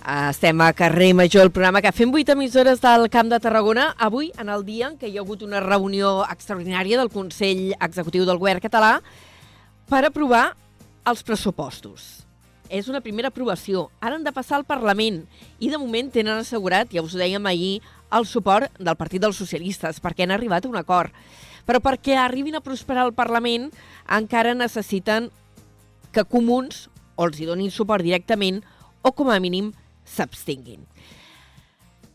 Estem a Carrer Major, el programa que fem 8 emissores del Camp de Tarragona. Avui, en el dia en què hi ha hagut una reunió extraordinària del Consell Executiu del Govern Català per aprovar els pressupostos. És una primera aprovació. Ara han de passar al Parlament i de moment tenen assegurat, ja us ho dèiem ahir, el suport del Partit dels Socialistes perquè han arribat a un acord. Però perquè arribin a prosperar al Parlament encara necessiten que comuns o els hi donin suport directament o com a mínim s'abstinguin.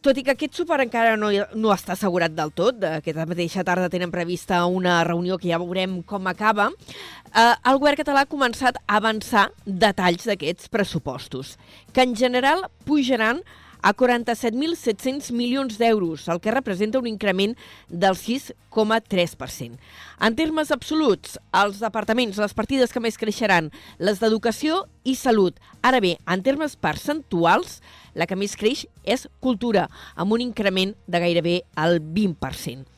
Tot i que aquest suport encara no, no està assegurat del tot, aquesta mateixa tarda tenen prevista una reunió que ja veurem com acaba, eh, el govern català ha començat a avançar detalls d'aquests pressupostos, que en general pujaran a 47.700 milions d'euros, el que representa un increment del 6,3%. En termes absoluts, els departaments, les partides que més creixeran, les d'educació i salut. Ara bé, en termes percentuals, la que més creix és cultura, amb un increment de gairebé el 20%.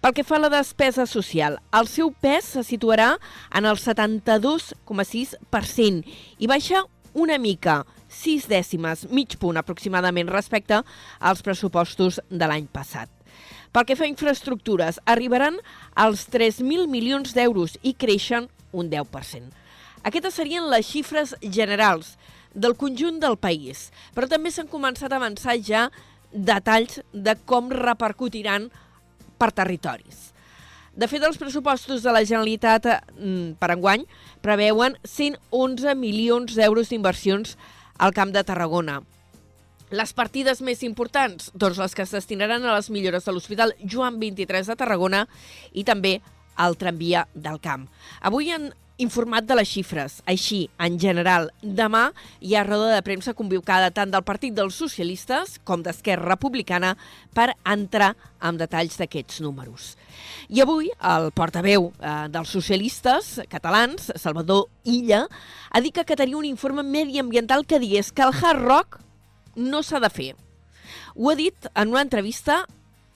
Pel que fa a la despesa social, el seu pes se situarà en el 72,6% i baixa una mica, 6 dècimes, mig punt aproximadament respecte als pressupostos de l'any passat. Pel que fa a infraestructures, arribaran als 3.000 milions d'euros i creixen un 10%. Aquestes serien les xifres generals del conjunt del país, però també s'han començat a avançar ja detalls de com repercutiran per territoris. De fet, els pressupostos de la Generalitat mm, per enguany preveuen 111 milions d'euros d'inversions al Camp de Tarragona. Les partides més importants, doncs les que es destinaran a les millores de l'Hospital Joan 23 de Tarragona i també al tramvia del camp. Avui han informat de les xifres. Així, en general, demà hi ha roda de premsa convocada tant del Partit dels Socialistes com d'Esquerra Republicana per entrar amb detalls d'aquests números. I avui el portaveu eh, dels socialistes catalans, Salvador Illa, ha dit que tenia un informe mediambiental que digués que el hard rock no s'ha de fer. Ho ha dit en una entrevista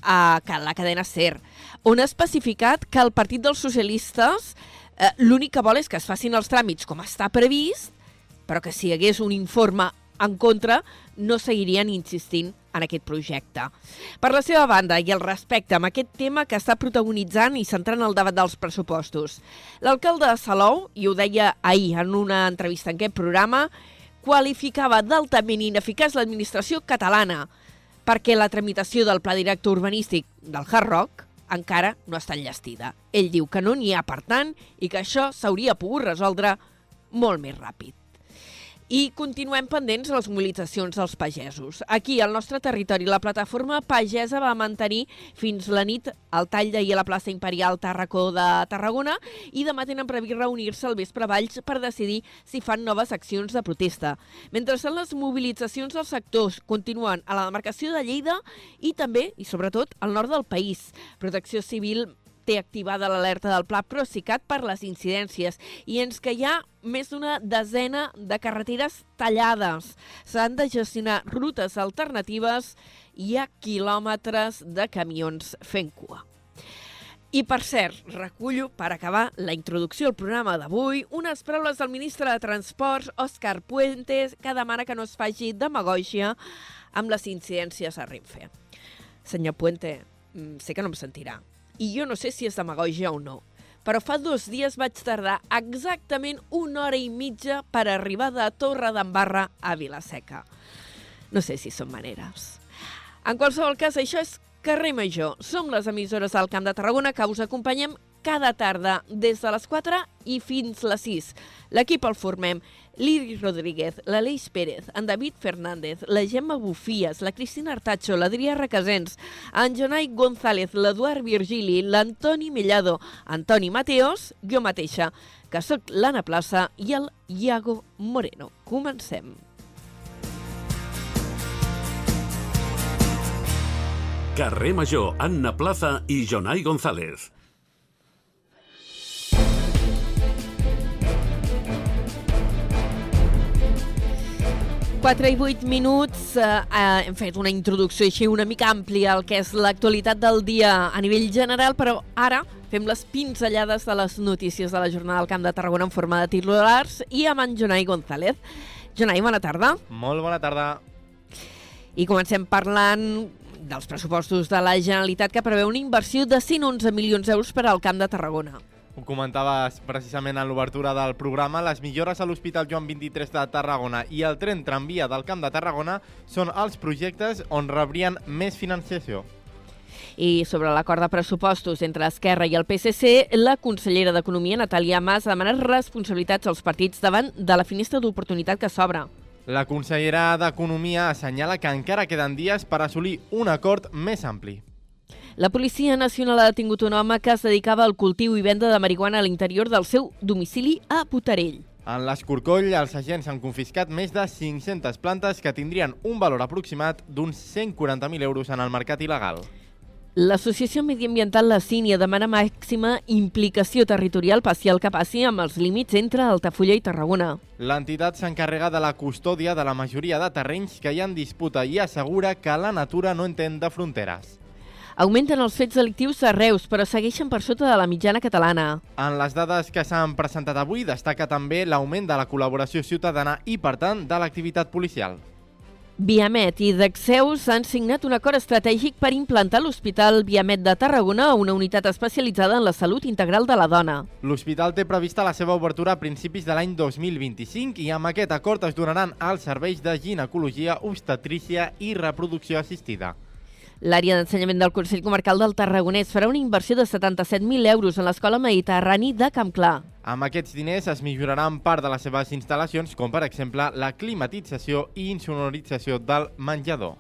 a la cadena SER, on ha especificat que el Partit dels Socialistes eh, l'únic que vol és que es facin els tràmits com està previst, però que si hi hagués un informe en contra, no seguirien insistint en aquest projecte. Per la seva banda i el respecte amb aquest tema que està protagonitzant i centrant el debat dels pressupostos, l'alcalde de Salou, i ho deia ahir en una entrevista en aquest programa, qualificava d'altament ineficaç l'administració catalana perquè la tramitació del pla director urbanístic del Hard Rock encara no està enllestida. Ell diu que no n'hi ha, per tant, i que això s'hauria pogut resoldre molt més ràpid. I continuem pendents de les mobilitzacions dels pagesos. Aquí, al nostre territori, la plataforma pagesa va mantenir fins la nit el tall d'ahir a la plaça Imperial Tarracó de Tarragona i demà tenen previst reunir-se al vespre Valls per decidir si fan noves accions de protesta. Mentre les mobilitzacions dels sectors continuen a la demarcació de Lleida i també, i sobretot, al nord del país. Protecció Civil té activada l'alerta del Pla Procicat per les incidències i ens que hi ha més d'una desena de carreteres tallades. S'han de gestionar rutes alternatives i ha quilòmetres de camions fent cua. I, per cert, recullo, per acabar la introducció al programa d'avui, unes paraules del ministre de Transports, Òscar Puentes, que demana que no es faci demagògia amb les incidències a Renfe. Senyor Puente, mm, sé que no em sentirà, i jo no sé si és demagògia o no, però fa dos dies vaig tardar exactament una hora i mitja per arribar de Torre d'Embarra a Vilaseca. No sé si són maneres. En qualsevol cas, això és Carrer Major. Som les emissores del Camp de Tarragona que us acompanyem cada tarda des de les 4 i fins les 6. L'equip el formem l'Iri Rodríguez, l'Aleix Pérez, en David Fernández, la Gemma Bufies, la Cristina Artacho, l'Adrià Requesens, en Jonai González, l'Eduard Virgili, l'Antoni Mellado, Antoni Mateos, jo mateixa, que sóc l'Anna Plaça i el Iago Moreno. Comencem. Carrer Major, Anna Plaza i Jonai González. 4 i 8 minuts, eh, eh, hem fet una introducció així una mica àmplia al que és l'actualitat del dia a nivell general, però ara fem les pinzellades de les notícies de la jornada al Camp de Tarragona en forma de titulars i amb en Jonai González. Jonai, bona tarda. Molt bona tarda. I comencem parlant dels pressupostos de la Generalitat que preveu una inversió de 111 milions d'euros per al Camp de Tarragona. Ho comentaves precisament en l'obertura del programa, les millores a l'Hospital Joan 23 de Tarragona i el tren tramvia del Camp de Tarragona són els projectes on rebrien més financiació. I sobre l'acord de pressupostos entre Esquerra i el PSC, la consellera d'Economia, Natàlia Mas, ha demanat responsabilitats als partits davant de la finestra d'oportunitat que s'obre. La consellera d'Economia assenyala que encara queden dies per assolir un acord més ampli. La Policia Nacional ha detingut un home que es dedicava al cultiu i venda de marihuana a l'interior del seu domicili a Putarell. En l'Escorcoll, els agents han confiscat més de 500 plantes que tindrien un valor aproximat d'uns 140.000 euros en el mercat il·legal. L'Associació Mediambiental La Sínia demana màxima implicació territorial passi el que passi amb els límits entre Altafulla i Tarragona. L'entitat s'encarrega de la custòdia de la majoria de terrenys que hi ha en disputa i assegura que la natura no entén de fronteres. Augmenten els fets delictius a Reus, però segueixen per sota de la mitjana catalana. En les dades que s'han presentat avui destaca també l'augment de la col·laboració ciutadana i, per tant, de l'activitat policial. Viamet i Dexeus han signat un acord estratègic per implantar l'Hospital Viamet de Tarragona, una unitat especialitzada en la salut integral de la dona. L'hospital té prevista la seva obertura a principis de l'any 2025 i amb aquest acord es donaran els serveis de ginecologia, obstetrícia i reproducció assistida. L'àrea d'ensenyament del Consell Comarcal del Tarragonès farà una inversió de 77.000 euros en l'Escola Mediterrani de Campclar. Amb aquests diners es milloraran part de les seves instal·lacions, com per exemple la climatització i insonorització del menjador.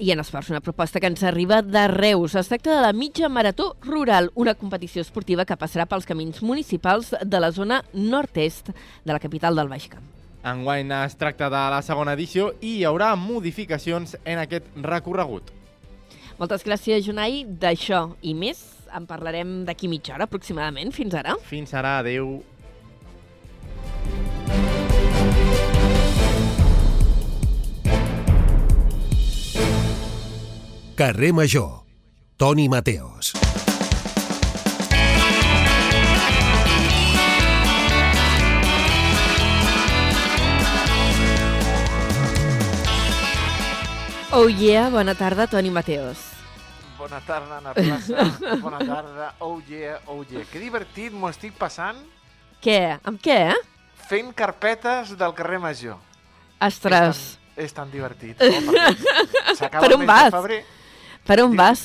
I en esports, una proposta que ens arriba de Reus. Es tracta de la mitja marató rural, una competició esportiva que passarà pels camins municipals de la zona nord-est de la capital del Baix Camp. Enguany es tracta de la segona edició i hi haurà modificacions en aquest recorregut. Moltes gràcies, Jonai. D'això i més en parlarem d'aquí mitja hora aproximadament. Fins ara. Fins ara, adeu. Carrer Major. Toni Mateos. Oh yeah, bona tarda, Toni Mateos. Bona tarda, Anna Plaça. Bona tarda. Oh yeah, oh yeah. Que divertit m'ho estic passant Què? Amb què, eh? fent carpetes del carrer Major. Ostres, És tan, és tan divertit. Oh, Per on vas? febrer, per on vas?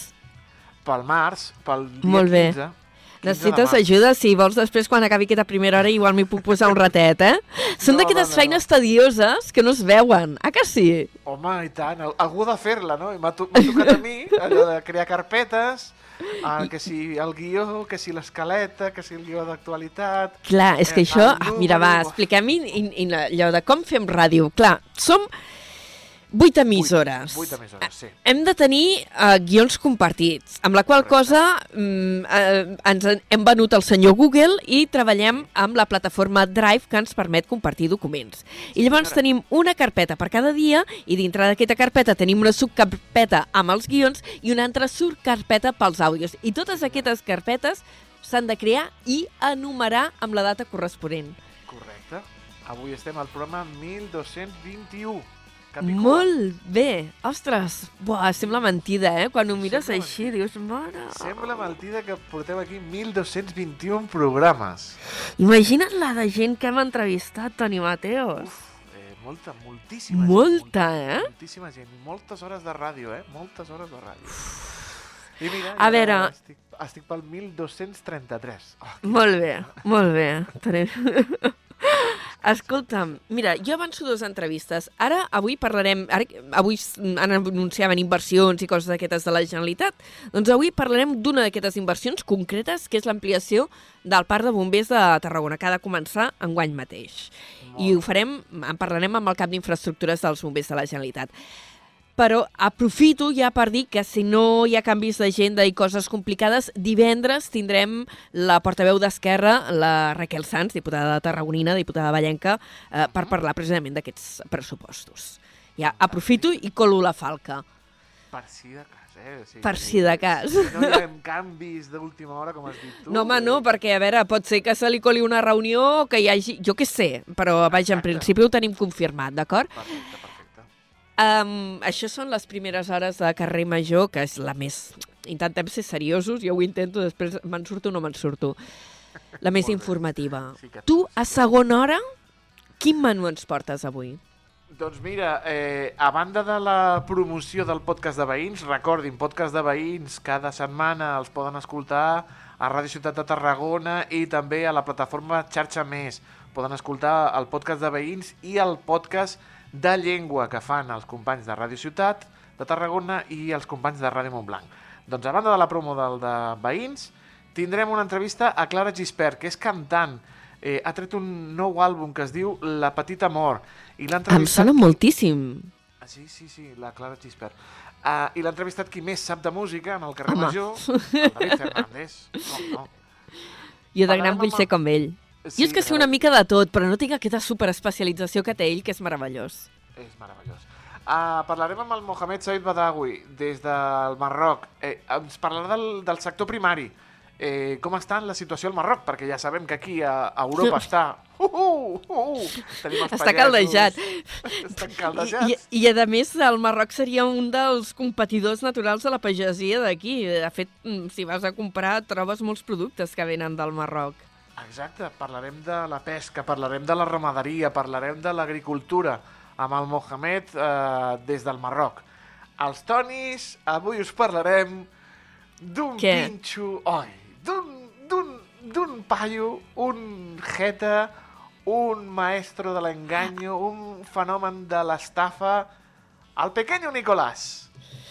pel març, pel dia Molt bé. 15. 15 de Necessites ajuda? Si vols després, quan acabi aquesta primera hora, igual m'hi puc posar un ratet, eh? Són No, d'aquestes no, no. feines tedioses que no es veuen. Ah, que sí? Home, i tant. Al- Algú ha de fer-la, no? M'ha to tocat a mi allò de crear carpetes, ah, que si el guió, que si l'escaleta, que si el guió d'actualitat... Clar, és que Eh, això... Ah, mira, va, número- expliquem i, i, i allò de com fem ràdio. Clar, som vuit emissores. Vuit, vuit emissores, sí. Hem de tenir uh, guions compartits, amb la qual Correcte. cosa mm, eh, ens en- hem venut al senyor Google i treballem amb la plataforma Drive que ens permet compartir documents. I llavors senyora. tenim una carpeta per cada dia i dintre d'aquesta carpeta tenim una subcarpeta amb els guions i una altra subcarpeta pels àudios. I totes aquestes carpetes s'han de crear i enumerar amb la data corresponent. Correcte. Avui estem al programa 1221. Capicua. Molt bé. Ostres, buah, sembla mentida, eh? Quan ho mires Sembla així, dius, mare... Sembla mentida que porteu aquí 1221 programes. Imagina't la de gent que hem entrevistat, Toni Mateos. Uf, eh, molta, moltíssima Molta, gent. eh? Moltíssima gent. Moltes hores de ràdio, eh? Moltes hores de ràdio. I mira, A veure- Estic, estic pel 1233. Oh, Molt bé, molt bé. Escolta'm, mira, jo avanço dues entrevistes. Ara, avui parlarem... Ara, avui han anunciaven inversions i coses d'aquestes de la Generalitat. Doncs avui parlarem d'una d'aquestes inversions concretes, que és l'ampliació del Parc de Bombers de Tarragona, que ha de començar enguany mateix. I ho farem, en parlarem amb el cap d'infraestructures dels bombers de la Generalitat. Però aprofito ja per dir que si no hi ha canvis d'agenda i coses complicades, divendres tindrem la portaveu d'Esquerra, la Raquel Sanz, diputada tarragonina, diputada ballenca, eh, per parlar precisament d'aquests pressupostos. Ja aprofito i colo la falca. Per si de cas, eh? O sigui, Per si de cas. Si no hi ha canvis d'última hora, com has dit tu. No, home, no, perquè, a veure, pot ser que se li coli una reunió o que hi hagi... Jo què sé, però, vaja, en principi ho tenim confirmat, d'acord? Perfecte, perfecte. Um, això són les primeres hores de carrer Major, que és la més... Intentem ser seriosos, jo ho intento, després me'n surto o no me'n surto. La més informativa. Sí que Tu, a segona hora, quin menú ens portes avui? Doncs mira, eh, a banda de la promoció del podcast de veïns, recordin, podcast de veïns cada setmana els poden escoltar a Ràdio Ciutat de Tarragona i també a la plataforma Xarxa Més. Poden escoltar el podcast de veïns i el podcast de llengua que fan els companys de Ràdio Ciutat de Tarragona i els companys de Ràdio Montblanc. Doncs a banda de la promo del de veïns, tindrem una entrevista a Clara Gispert, que és cantant. Eh, ha tret un nou àlbum que es diu La Petita Mort. I Em sona moltíssim. Ah, sí, sí, sí, la Clara Gispert. Uh, I l'ha entrevistat qui més sap de música en el carrer Home. Major, el David Fernández. No, no. Jo de gran vull ser com ell. Sí, jo és que sé una mica de tot, però no tinc aquesta superespecialització que té ell, que és meravellós. És meravellós. Uh, parlarem amb el Mohamed Said Badawi des del Marroc. Eh, ens parlarà del, del sector primari. Eh, com està la situació al Marroc? Perquè ja sabem que aquí a, a Europa està... Uh, uh, uh, tenim els Està caldejat. Estan I, caldejats. i, I, a més, el Marroc seria un dels competidors naturals de la pagesia d'aquí. De fet, mm, si vas a comprar, trobes molts productes que venen del Marroc. Exacte, parlarem de la pesca, parlarem de la ramaderia, parlarem de l'agricultura amb el Mohamed eh, des del Marroc. Els Tonis, avui us parlarem d'un pinxo... Oi, d'un, d'un, d'un paio, un jeta, un maestro de l'enganyo, un fenomen de l'estafa, el pequeño Nicolás.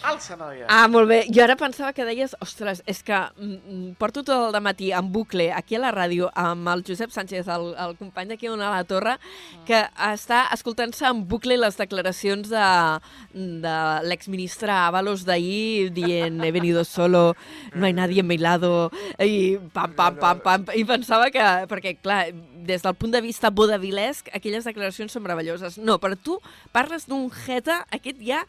Alça, noia. Ah, molt bé. Jo ara pensava que deies, ostres, és que mm, mm, porto tot el matí en bucle aquí a la ràdio amb el Josep Sánchez, el, el company d'aquí on a la torre, que està escoltant-se en bucle les declaracions de, de l'exministre Ábalos d'ahir dient he venido solo, no hay nadie a mi lado, i pam, pam, pam, pam, i pensava que, perquè clar, des del punt de vista bodavilesc, aquelles declaracions són meravelloses. No, però tu parles d'un jeta, aquest ja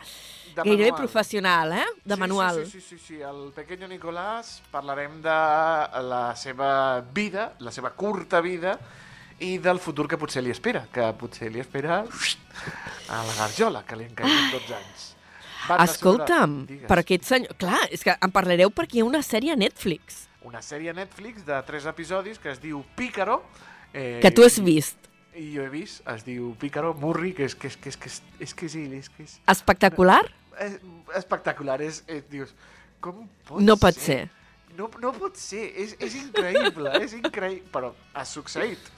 De gairebé manual. professional, eh? De sí, manual. Sí, sí, sí, sí, sí. El Pequeño Nicolás parlarem de la seva vida, la seva curta vida, i del futur que potser li espera, que potser li espera a la garjola, que li han caigut 12 anys. Banda Escolta'm, per aquest senyor... Clar, és que en parlareu perquè hi ha una sèrie a Netflix, Una sèrie a Netflix de 3 episodis que es diu Pícaro. Eh, que tu has vist. I jo he vist, es diu Pícaro, Murri, que és que és, que és, que és, és, que és és que és... Espectacular? Espectacular, és, és, dius, com pot No pot ser. No, no pot ser, és, és increïble, és increïble, però ha succeït.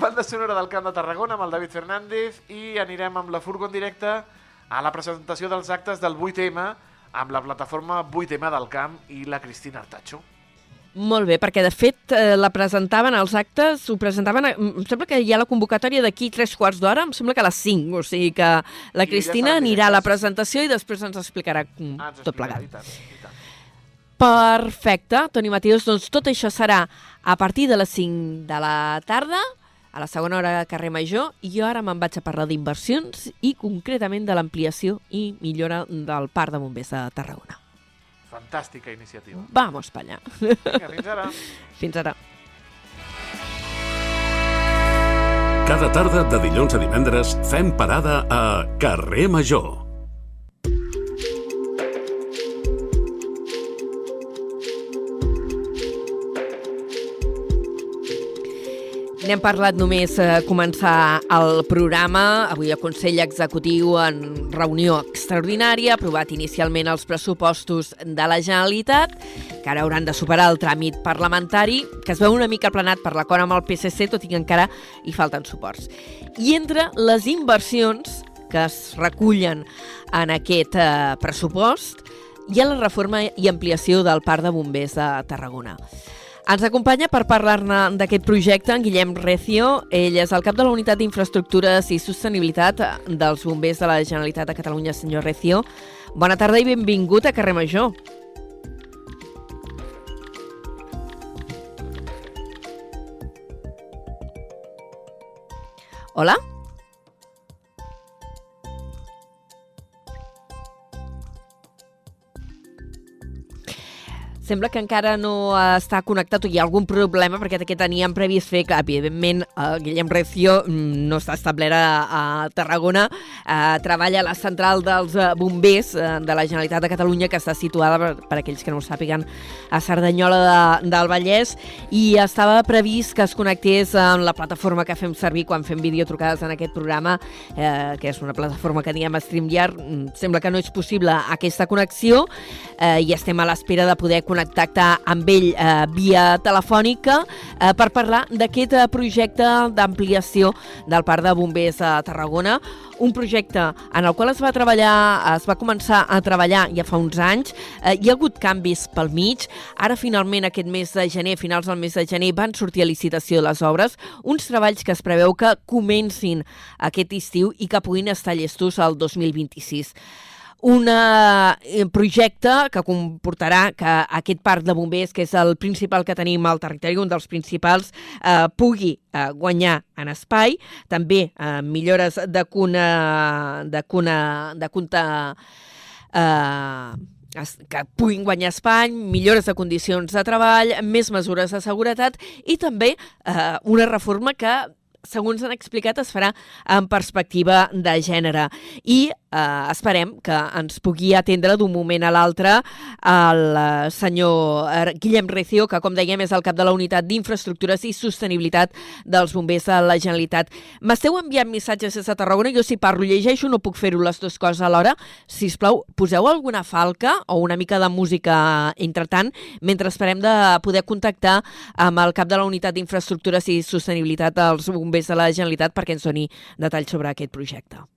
Banda sonora del Camp de Tarragona amb el David Fernández i anirem amb la furgo en directe a la presentació dels actes del 8M amb la plataforma 8M del Camp i la Cristina Artacho. Molt bé, perquè de fet eh, la presentaven als actes, ho presentaven, a- em sembla que hi ha la convocatòria d'aquí tres quarts d'hora, em sembla que a les 5, o sigui que la I Cristina ja anirà a la presentació i després ens explicarà Ah, ens tot plegat. i tant, i tant. Perfecte, Toni Matías, doncs tot això serà a partir de les 5 de la tarda, a la segona hora de carrer Major, i jo ara me'n vaig a parlar d'inversions i concretament de l'ampliació i millora del Parc de Bombers de Tarragona. Fantàstica iniciativa. Vamos pa allà. Vinga, fins ara. Fins ara. Cada tarda de dilluns a divendres fem parada a Carrer Major. N'hem parlat només a començar el programa. Avui el Consell Executiu en reunió extraordinària ha aprovat inicialment els pressupostos de la Generalitat, que ara hauran de superar el tràmit parlamentari, que es veu una mica aplanat per l'acord amb el PSC, tot i que encara hi falten suports. I entre les inversions que es recullen en aquest eh, pressupost hi ha la reforma i ampliació del Parc de Bombers de Tarragona. Ens acompanya per parlar-ne d'aquest projecte en Guillem Recio. Ell és el cap de la Unitat d'Infraestructures i Sostenibilitat dels Bombers de la Generalitat de Catalunya, senyor Recio. Bona tarda i benvingut a Carrer Major. Hola? Sembla que encara no està connectat o hi ha algun problema perquè que teníem previst fer, que evidentment el Guillem Recio mm, no està establert a, a Tarragona, eh, treballa a la central dels eh, bombers eh, de la Generalitat de Catalunya que està situada, per, per aquells que no ho sàpiguen, a Cerdanyola de, del Vallès i estava previst que es connectés amb la plataforma que fem servir quan fem videotrucades en aquest programa, eh, que és una plataforma que diem StreamYard. Mm, sembla que no és possible aquesta connexió eh, i estem a l'espera de poder contactar amb ell eh, via telefònica eh, per parlar d'aquest eh, projecte d'ampliació del Parc de Bombers a Tarragona, un projecte en el qual es va treballar, es va començar a treballar ja fa uns anys, eh, hi ha hagut canvis pel mig, ara finalment aquest mes de gener, finals del mes de gener, van sortir a licitació les obres, uns treballs que es preveu que comencin aquest estiu i que puguin estar llestos al 2026 un eh, projecte que comportarà que aquest parc de bombers, que és el principal que tenim al territori, un dels principals, eh, pugui eh, guanyar en espai, també eh, millores de cuna, de cuna, de cunta, eh, que puguin guanyar espai, millores de condicions de treball, més mesures de seguretat i també eh, una reforma que segons han explicat, es farà en perspectiva de gènere. I eh, esperem que ens pugui atendre d'un moment a l'altre el eh, senyor eh, Guillem Recio, que com dèiem és el cap de la unitat d'infraestructures i sostenibilitat dels bombers de la Generalitat. M'esteu enviant missatges des de Tarragona, jo si parlo llegeixo no puc fer-ho les dues coses alhora. Si us plau, poseu alguna falca o una mica de música entretant, mentre esperem de poder contactar amb el cap de la unitat d'infraestructures i sostenibilitat dels bombers de la Generalitat perquè ens doni detalls sobre aquest projecte.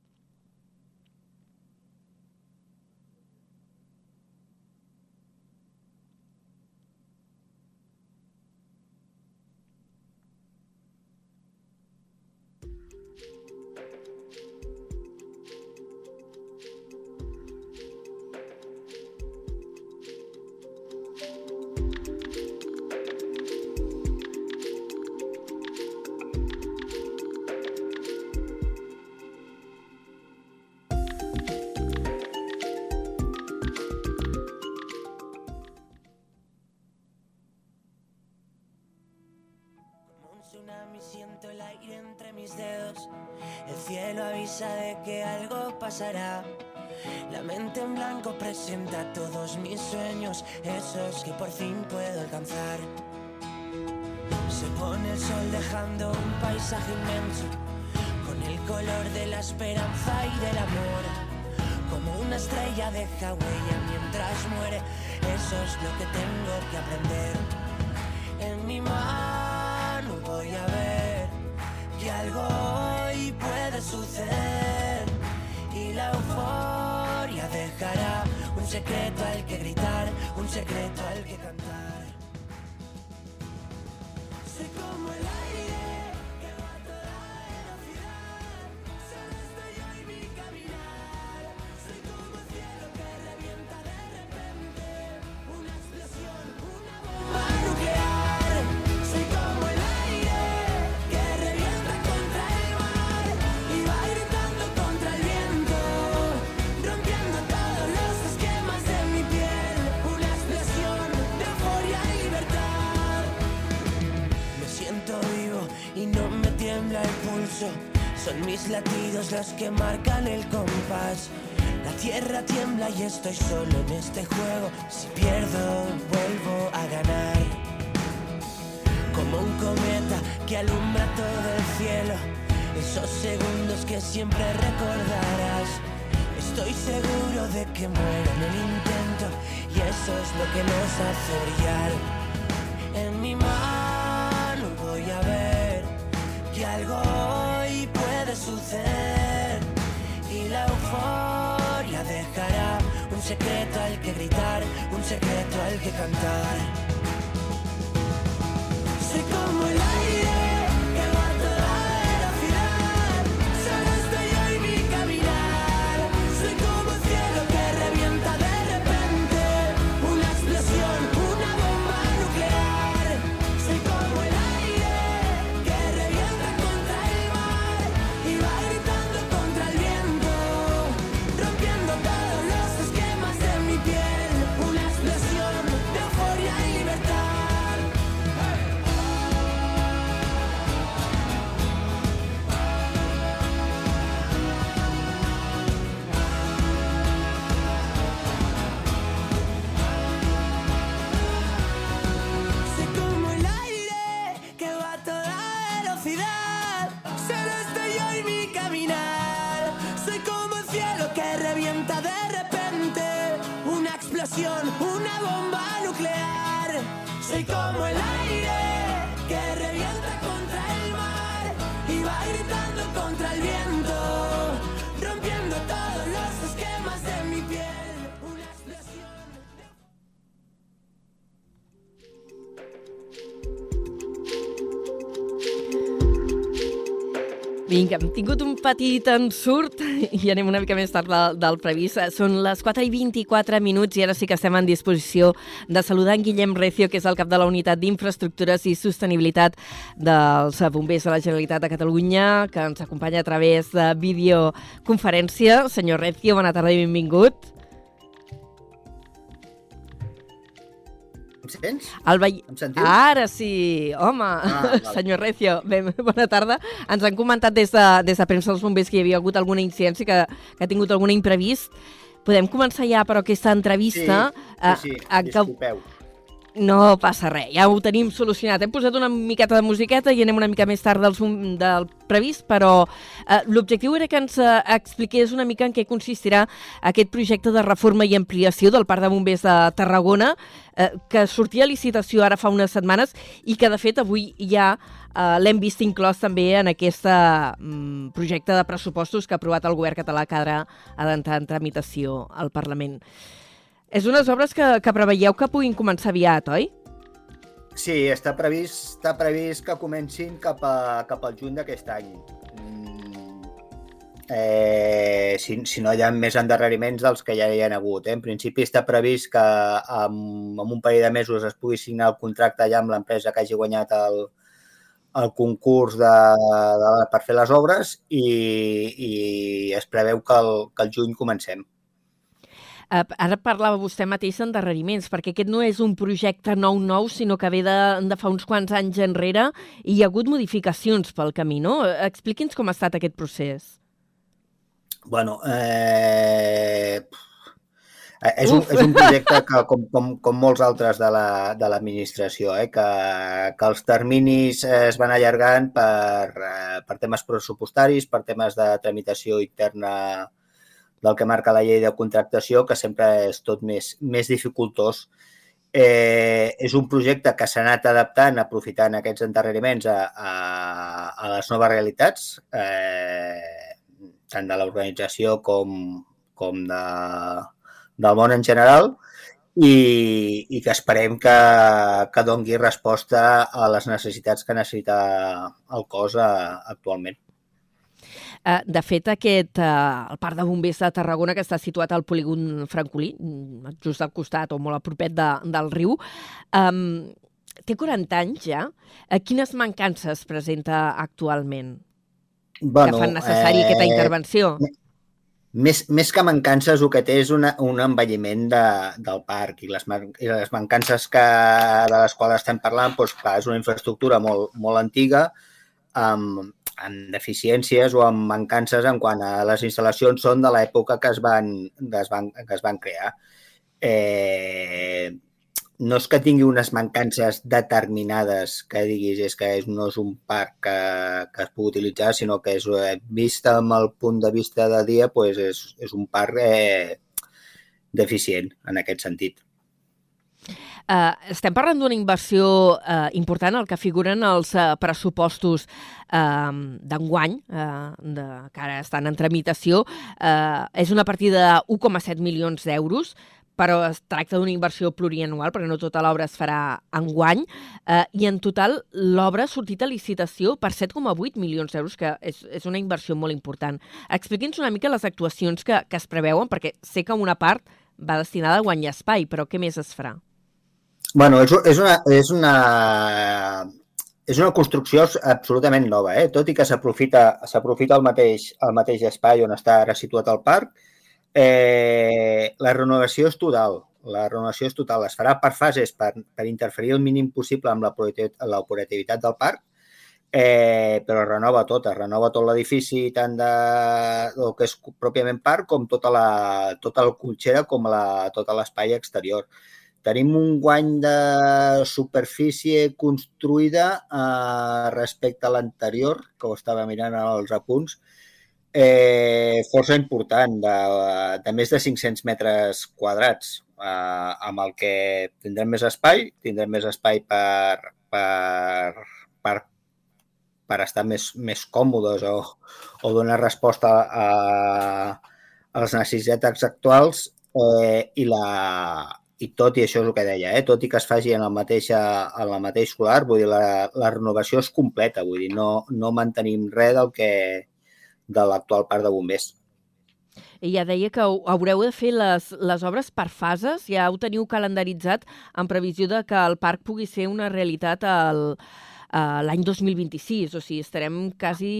Avisa de que algo pasará. La mente en blanco presenta todos mis sueños, esos que por fin puedo alcanzar. Se pone el sol dejando un paisaje inmenso, con el color de la esperanza y del amor. Como una estrella deja huella mientras muere, eso es lo que tengo que aprender. En mi mano voy a ver que algo suceder y la euforia dejará un secreto al que gritar, un secreto al que cantar. Como el Son mis latidos los que marcan el compás. La tierra tiembla y estoy solo en este juego. Si pierdo, vuelvo a ganar. Como un cometa que alumbra todo el cielo. Esos segundos que siempre recordarás. Estoy seguro de que muero en el intento. Y eso es lo que nos hace brillar. En mi mano voy a ver que algo y la euforia dejará un secreto al que gritar, un secreto al que cantar. Soy como el hem tingut un petit ensurt i anem una mica més tard del, del previst. Són les 4 i 24 minuts i ara sí que estem en disposició de saludar en Guillem Recio, que és el cap de la Unitat d'Infraestructures i Sostenibilitat dels Bombers de la Generalitat de Catalunya, que ens acompanya a través de videoconferència. Senyor Recio, bona tarda i benvingut. Em sents? El veí... Em sentiu? Ara sí, home, Ah, ah, val. senyor Recio, ben, bona tarda. Ens han comentat des de, des de premsa dels bombers que hi havia hagut alguna incidència, que, que ha tingut algun imprevist. Podem començar ja, però, aquesta entrevista. Sí, sí, eh, en què- disculpeu. No passa res, ja ho tenim solucionat. Hem posat una miqueta de musiqueta i anem una mica més tard del, del previst, però eh, l'objectiu era que ens eh, expliqués una mica en què consistirà aquest projecte de reforma i ampliació del Parc de Bombers de Tarragona, eh, que sortia a licitació ara fa unes setmanes i que, de fet, avui ja eh, l'hem vist inclòs també en aquest mm, projecte de pressupostos que ha aprovat el govern català que ara ha d'entrar en tramitació al Parlament. És unes obres que, que preveieu que puguin començar aviat, oi? Sí, està previst, està previst que comencin cap, a, cap al juny d'aquest any. Mm, eh, si, si no hi ha més endarreriments dels que ja hi ha hagut. Eh? En principi està previst que en, en un parell de mesos es pugui signar el contracte ja amb l'empresa que hagi guanyat el, el concurs de, de, per fer les obres i, i es preveu que el, que el juny comencem. Eh, ara parlava vostè mateix d'endarreriments, perquè aquest no és un projecte nou-nou, sinó que ve de, de fa uns quants anys enrere i hi ha hagut modificacions pel camí, no? Expliqui'ns com ha estat aquest procés. Bueno, eh... és, un, Uf. és un projecte que, com, com, com molts altres de la- de l'administració, eh? que, que els terminis eh, es van allargant per, eh, per temes pressupostaris, per temes de tramitació interna del que marca la llei de contractació, que sempre és tot més, més dificultós. Eh, és un projecte que s'ha anat adaptant, aprofitant aquests endarreriments a, a, a les noves realitats, eh, tant de l'organització com, com de, del món en general, i, i que esperem que, que dongui resposta a les necessitats que necessita el cos eh, actualment. Eh, de fet, aquest, eh, el Parc de Bombers de Tarragona, que està situat al polígon Francolí, just al costat o molt a propet de, del riu, um, té 40 anys ja. Eh, quines mancances presenta actualment Bueno, que fan necessari eh... aquesta intervenció? Més, més que mancances, el que té és una, un envelliment de, del parc i les, i les mancances que, de les quals estem parlant, doncs, clar, és una infraestructura molt, molt antiga, amb, amb deficiències o amb mancances en quant a les instal·lacions són de l'època que, es van, que, es van, que es van crear. Eh, no és que tingui unes mancances determinades que diguis és que és, no és un parc que, que es pugui utilitzar, sinó que és eh, vista amb el punt de vista de dia, doncs és, és un parc eh, deficient en aquest sentit. Uh, estem parlant d'una inversió uh, important, el que figuren els uh, pressupostos uh, d'enguany, uh, de, que ara estan en tramitació. Uh, és una partida de 1,7 milions d'euros, però es tracta d'una inversió plurianual, perquè no tota l'obra es farà enguany, uh, i en total l'obra ha sortit a licitació per 7,8 milions d'euros, que és, és una inversió molt important. Expliqui'ns una mica les actuacions que, que es preveuen, perquè sé que una part va destinada a guanyar espai, però què més es farà? Bueno, és, és, una, és, una, és una construcció absolutament nova, eh? tot i que s'aprofita el, mateix, el mateix espai on està ara situat el parc. Eh, la renovació és total. La renovació és total. Es farà per fases per, per interferir el mínim possible amb la la operativitat del parc, eh, però es renova tot, es renova tot l'edifici, tant de el que és pròpiament parc, com tota la, tota la cotxera, com la, tot l'espai exterior. Tenim un guany de superfície construïda eh, respecte a l'anterior, que ho estava mirant als apunts, eh, força important, de, de més de 500 metres quadrats, eh, amb el que tindrem més espai, tindrem més espai per, per, per, per estar més, més còmodes o, o donar resposta a, a les necessitats actuals eh, i, la, i tot i això és el que deia, eh? tot i que es faci en el mateix, en el mateix solar, vull dir, la, la renovació és completa, vull dir, no, no mantenim res del que de l'actual parc de bombers. Ja deia que haureu de fer les, les obres per fases, ja ho teniu calendaritzat en previsió de que el parc pugui ser una realitat al, l'any 2026, o sigui, estarem quasi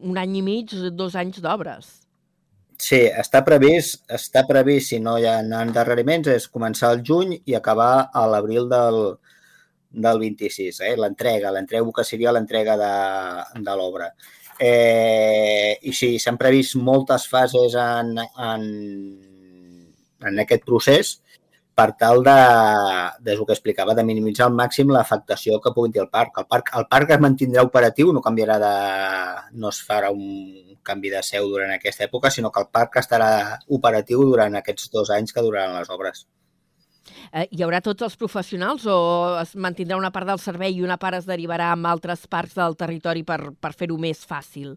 un any i mig, dos anys d'obres. Sí, està previst, està previst, si no hi ha endarreriments, és començar al juny i acabar a l'abril del, del 26, eh? l'entrega, l'entrega que seria l'entrega de, de l'obra. Eh, I sí, s'han previst moltes fases en, en, en aquest procés per tal de, des del que explicava, de minimitzar al màxim l'afectació que pugui tenir el parc. El parc, el parc es mantindrà operatiu, no canviarà de... no es farà un canvi de seu durant aquesta època, sinó que el parc estarà operatiu durant aquests dos anys que duraran les obres. Eh, hi haurà tots els professionals o es mantindrà una part del servei i una part es derivarà amb altres parcs del territori per, per fer-ho més fàcil?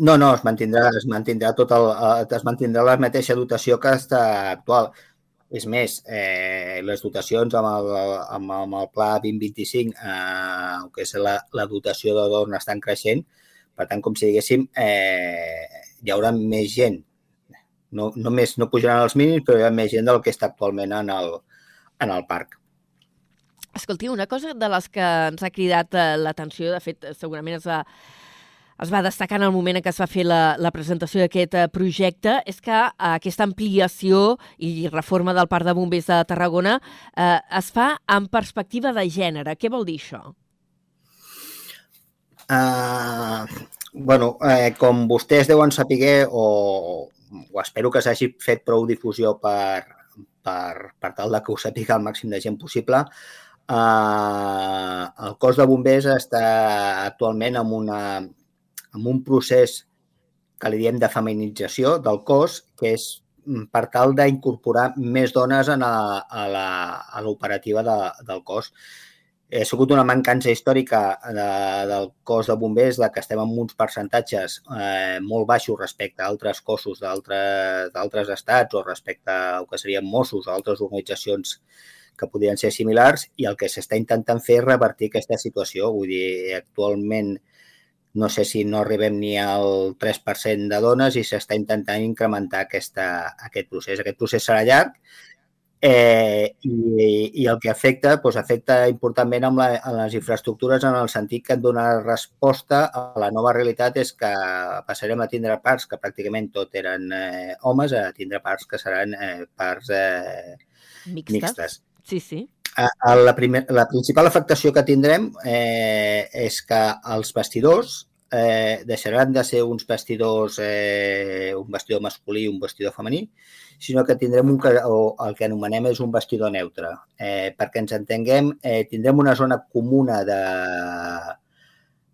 No, no, es mantindrà, es mantindrà, tot el, eh, es mantindrà la mateixa dotació que està actual. És més, eh, les dotacions amb el, amb, amb el Pla 2025, eh, que és la, la dotació de Dorn estan creixent, per tant, com si diguéssim, eh, hi haurà més gent. No, només no pujaran els mínims, però hi ha més gent del que està actualment en el, en el parc. Escolti, una cosa de les que ens ha cridat eh, l'atenció, de fet, segurament es va, es va destacar en el moment en què es va fer la, la presentació d'aquest eh, projecte, és que eh, aquesta ampliació i reforma del Parc de Bombers de Tarragona eh, es fa en perspectiva de gènere. Què vol dir això? Uh, bueno, eh, com vostès deuen saber, o, o espero que s'hagi fet prou difusió per, per, per tal de que ho sàpiga el màxim de gent possible, uh, el cos de bombers està actualment en, una, en un procés que li diem de feminització del cos, que és mm, per tal d'incorporar més dones en a, a l'operativa de, del cos ha sigut una mancança històrica de, del cos de bombers de que estem en uns percentatges eh, molt baixos respecte a altres cossos d'altres estats o respecte al que serien Mossos o altres organitzacions que podrien ser similars i el que s'està intentant fer és revertir aquesta situació. Vull dir, actualment no sé si no arribem ni al 3% de dones i s'està intentant incrementar aquesta, aquest procés. Aquest procés serà llarg eh, i, i el que afecta, doncs afecta importantment amb, la, amb les infraestructures en el sentit que en donar resposta a la nova realitat és que passarem a tindre parcs que pràcticament tot eren eh, homes a tindre parcs que seran eh, parcs eh, Mixtes? mixtes. Sí, sí. La, primer, la principal afectació que tindrem eh, és que els vestidors eh, deixaran de ser uns vestidors, eh, un vestidor masculí i un vestidor femení, sinó que tindrem un, o el que anomenem és un vestidor neutre. Eh, perquè ens entenguem, eh, tindrem una zona comuna de,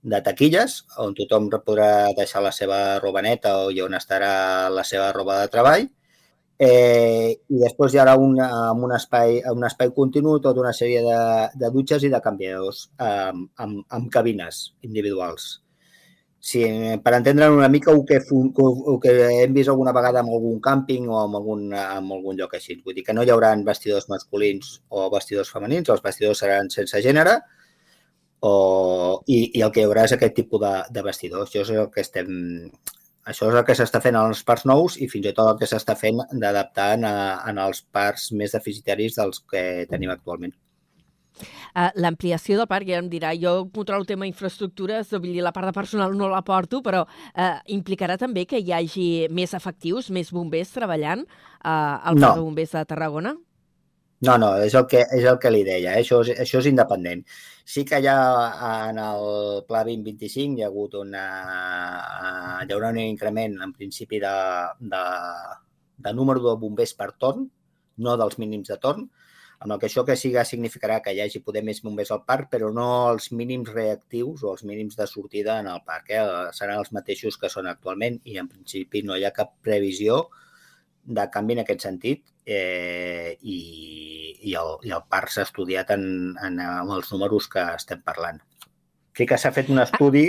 de taquilles, on tothom podrà deixar la seva roba neta o on estarà la seva roba de treball, Eh, I després hi haurà un, un, espai, un espai continu, tota una sèrie de, de dutxes i de canviadors um, amb, amb cabines individuals. Sí, per entendre una mica el que, el que hem vist alguna vegada en algun càmping o en algun, en algun lloc així. Vull dir que no hi haurà vestidors masculins o vestidors femenins, els vestidors seran sense gènere o, i, i el que hi haurà és aquest tipus de, de vestidors. Això és el que estem, això és el que s'està fent en els parcs nous i fins i tot el que s'està fent d'adaptar en, els parcs més deficitaris dels que tenim actualment. Uh, L'ampliació del parc, ja em dirà, jo controlo el tema infraestructures, vull dir, la part de personal no la porto, però uh, implicarà també que hi hagi més efectius, més bombers treballant uh, al No. parc de bombers de Tarragona? No, no, és el que, és el que li deia, eh? això, és, això és independent. Sí que ja en el Pla 2025 hi ha hagut una, hi haurà un increment en principi de, de, de número de bombers per torn, no dels mínims de torn, amb el que això que siga significarà que hi hagi poder més bombers al parc, però no els mínims reactius o els mínims de sortida en el parc. Eh? Seran els mateixos que són actualment i en principi no hi ha cap previsió de canvi en aquest sentit eh, i, i, el, i el parc s'ha estudiat en, en, en els números que estem parlant. Sí que s'ha fet un estudi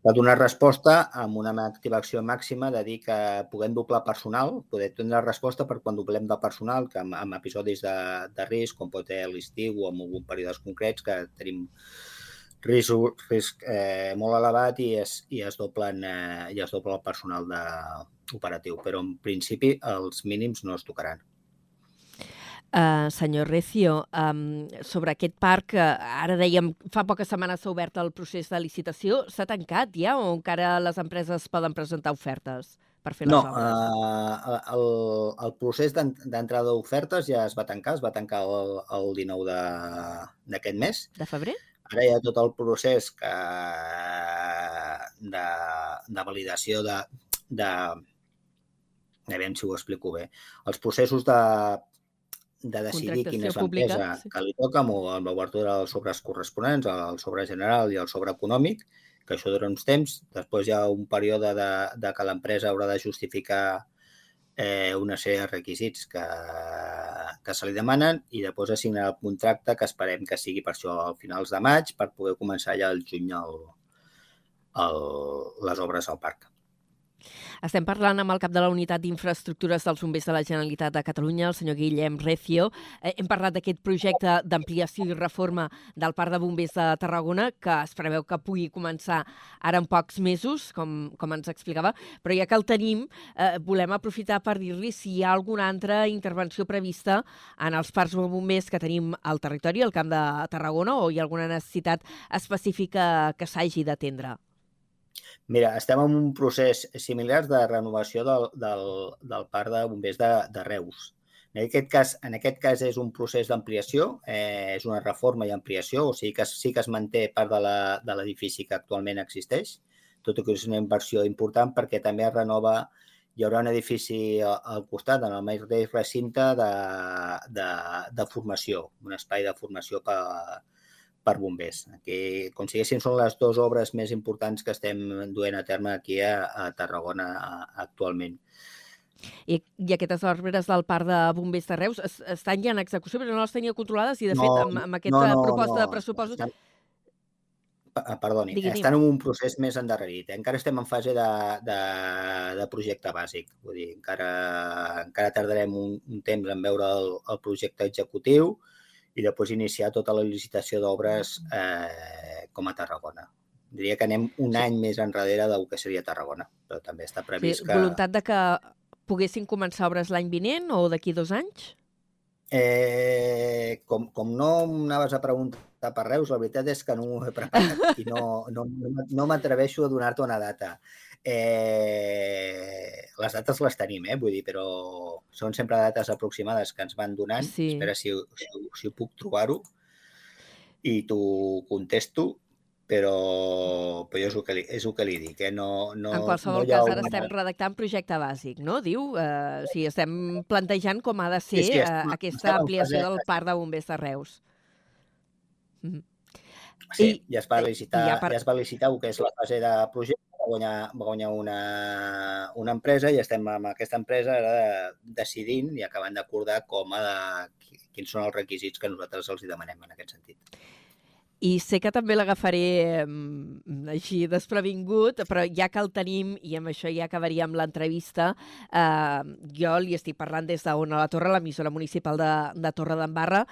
per donar resposta amb una activació màxima de dir que puguem doblar personal, poder tenir resposta per quan doblem de personal, que amb, amb episodis de, de risc, com pot ser l'estiu o en algun períodes concrets, que tenim risc, risc eh, molt elevat i es, i es doblen eh, i es dobla el personal de, operatiu, però en principi els mínims no es tocaran. Uh, senyor Recio, um, sobre aquest parc, uh, ara dèiem, fa poques setmanes s'ha obert el procés de licitació. S'ha tancat ja o encara les empreses poden presentar ofertes per fer les No, obres? uh, el, el procés d'en- d'entrada d'ofertes ja es va tancar, es va tancar el, el 19 de- d'aquest mes. De febrer? Ara hi ha tot el procés que, de, de validació de, de... A veure si ho explico bé. Els processos de, de decidir quina és l'empresa sí. que li toca amb, amb l'obertura dels sobres corresponents, el sobre general i el sobre econòmic, que això dura uns temps. Després hi ha un període de, de que l'empresa haurà de justificar eh, una sèrie de requisits que, que se li demanen i després assignar el contracte que esperem que sigui per això a finals de maig per poder començar ja al juny el, el, les obres al parc. Estem parlant amb el cap de la Unitat d'Infraestructures dels Bombers de la Generalitat de Catalunya, el senyor Guillem Recio. Eh, hem parlat d'aquest projecte d'ampliació i reforma del Parc de Bombers de Tarragona, que es preveu que pugui començar ara en pocs mesos, com, com ens explicava, però ja que el tenim, eh, volem aprofitar per dir-li si hi ha alguna altra intervenció prevista en els parcs de bombers que tenim al territori, al Camp de Tarragona, o hi ha alguna necessitat específica que s'hagi d'atendre. Mira, estem en un procés similar de renovació del, del, del parc de bombers de, de Reus. En aquest cas, en aquest cas és un procés d'ampliació, eh, és una reforma i ampliació, o sigui que sí que es manté part de l'edifici que actualment existeix, tot i que és una inversió important perquè també es renova, hi haurà un edifici al, al costat, en el mateix recinte de, de, de formació, un espai de formació per, per bombers. Que, com si són les dues obres més importants que estem duent a terme aquí a, a Tarragona a- actualment. I, I aquestes obres del Parc de Bombers de Reus es, estan ja en execució, però no les tenia controlades i, de fet, amb, amb aquesta proposta de pressupostos... Estan... Pa- ah, Perdoni, Digui, digui. estan en un procés més endarrerit. eh? Encara estem en fase de, de, de projecte bàsic. Vull dir, encara, encara tardarem un, un temps en veure el, el projecte executiu i després iniciar tota la licitació d'obres eh, com a Tarragona. Diria que anem un any més enrere del que seria Tarragona, però també està Sí, previst que... voluntat de que poguessin començar obres l'any vinent o d'aquí dos anys? Eh, com, com no m'anaves a preguntar per Reus, la veritat és que no m'ho he preparat i no, no, no m'atreveixo a donar-te una data. Eh, les dates les tenim, eh? vull dir, però són sempre dates aproximades que ens van donant. Sí. Espera si, si, si puc trobar-ho i t'ho contesto, però, però és el que li, és el que li dic. Eh? No, no, en qualsevol no cas, ara una- estem redactant projecte bàsic, no? Diu, eh, sí, estem plantejant com ha de ser Sí, sí, eh, estem- aquesta estem en ampliació del Parc de Bombers de Reus. Mhm. Sí, I- ja es va i licitar, ja ja, per- ja es va licitar el que és la fase de projecte, guanyar, va guanyar una, una empresa i estem amb aquesta empresa ara de, decidint i acabant d'acordar com ha de, quins són els requisits que nosaltres els hi demanem en aquest sentit. I sé que també l'agafaré així desprevingut, però ja que el tenim, i amb això ja acabaríem l'entrevista, eh, jo li estic parlant des d'on a la Torre, l'emissora municipal de, de Torre d'Embarra,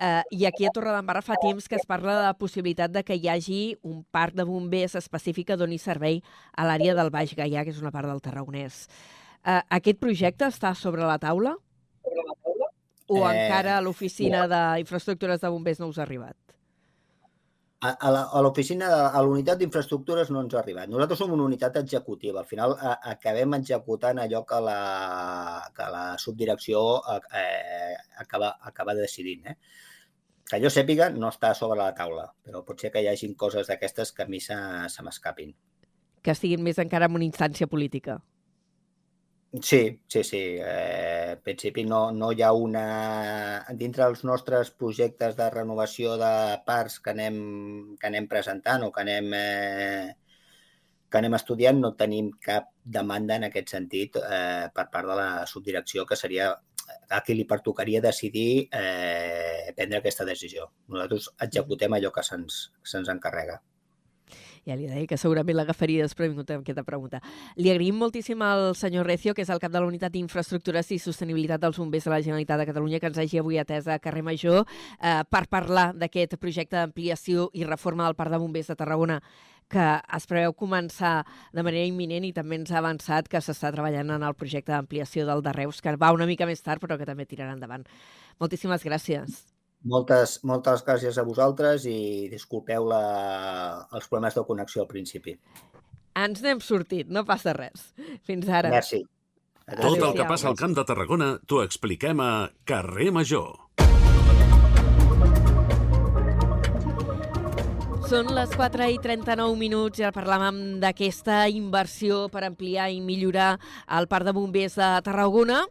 eh, i aquí a Torre d'Embarra fa temps que es parla de la possibilitat de que hi hagi un parc de bombers específic que doni servei a l'àrea del Baix Gaià, que és una part del Tarragonès. Eh, aquest projecte està sobre la taula? O Eh, encara a l'oficina d'infraestructures de bombers no us ha arribat? A, l'oficina, a l'unitat d'infraestructures no ens ha arribat. Nosaltres som una unitat executiva. Al final a, acabem executant allò que la, que la subdirecció eh, acaba, acaba decidint. Eh? Que jo sàpiga, no està sobre la taula, però pot ser que hi hagin coses d'aquestes que a mi se, se m'escapin. que estiguin més encara en una instància política. Sí, sí, sí. Eh, en principi no, no hi ha una... Dintre dels nostres projectes de renovació de parcs que anem, que anem presentant o que anem, eh, que anem estudiant, no tenim cap demanda en aquest sentit eh, per part de la subdirecció, que seria a qui li pertocaria decidir eh, prendre aquesta decisió. Nosaltres executem allò que se'ns se encarrega. Ja li deia que segurament l'agafaria després vingut amb aquesta pregunta. Li agraïm moltíssim al senyor Recio, que és el cap de la Unitat d'Infraestructures i Sostenibilitat dels Bombers de la Generalitat de Catalunya, que ens hagi avui atès a Carrer Major eh, per parlar d'aquest projecte d'ampliació i reforma del Parc de Bombers de Tarragona que es preveu començar de manera imminent i també ens ha avançat que s'està treballant en el projecte d'ampliació del de Reus, que va una mica més tard però que també tirarà endavant. Moltíssimes gràcies. Moltes, moltes gràcies a vosaltres i disculpeu la, els problemes de connexió al principi. Ens n'hem sortit, no passa res. Fins ara. Merci. Tot el que passa al Camp de Tarragona t'ho expliquem a Carrer Major. Són les 4 i 39 minuts i ara parlàvem d'aquesta inversió per ampliar i millorar el Parc de Bombers de Tarragona.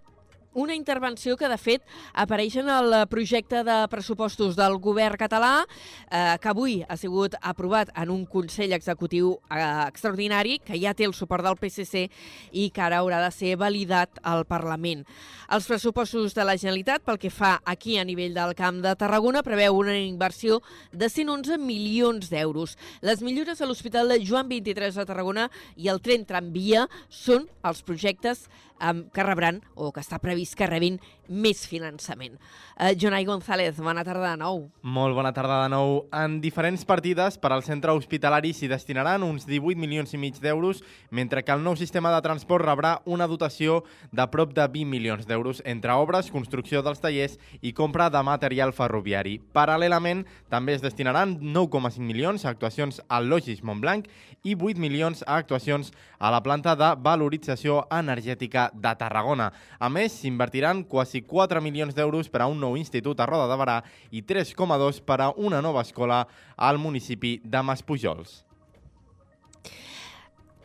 Una intervenció que, de fet, apareix en el projecte de pressupostos del govern català, eh, que avui ha sigut aprovat en un Consell Executiu eh, extraordinari, que ja té el suport del PSC i que ara haurà de ser validat al Parlament. Els pressupostos de la Generalitat, pel que fa aquí a nivell del Camp de Tarragona, preveu una inversió de 111 milions d'euros. Les millores a l'Hospital de Joan 23 de Tarragona i el tren tramvia són els projectes um, que rebran, o que està previst que rebin, més finançament. Uh, Jonai González, bona tarda de nou. Molt bona tarda de nou. En diferents partides per al centre hospitalari s'hi destinaran uns 18 milions i mig d'euros, mentre que el nou sistema de transport rebrà una dotació de prop de 20 milions d'euros entre obres, construcció dels tallers i compra de material ferroviari. Paral·lelament, també es destinaran 9,5 milions a actuacions al Logis Montblanc i 8 milions a actuacions a la planta de valorització energètica de Tarragona. A més, s'invertiran quasi 4 milions d'euros per a un nou institut a Roda de Barà i 3,2 per a una nova escola al municipi de Maspujols.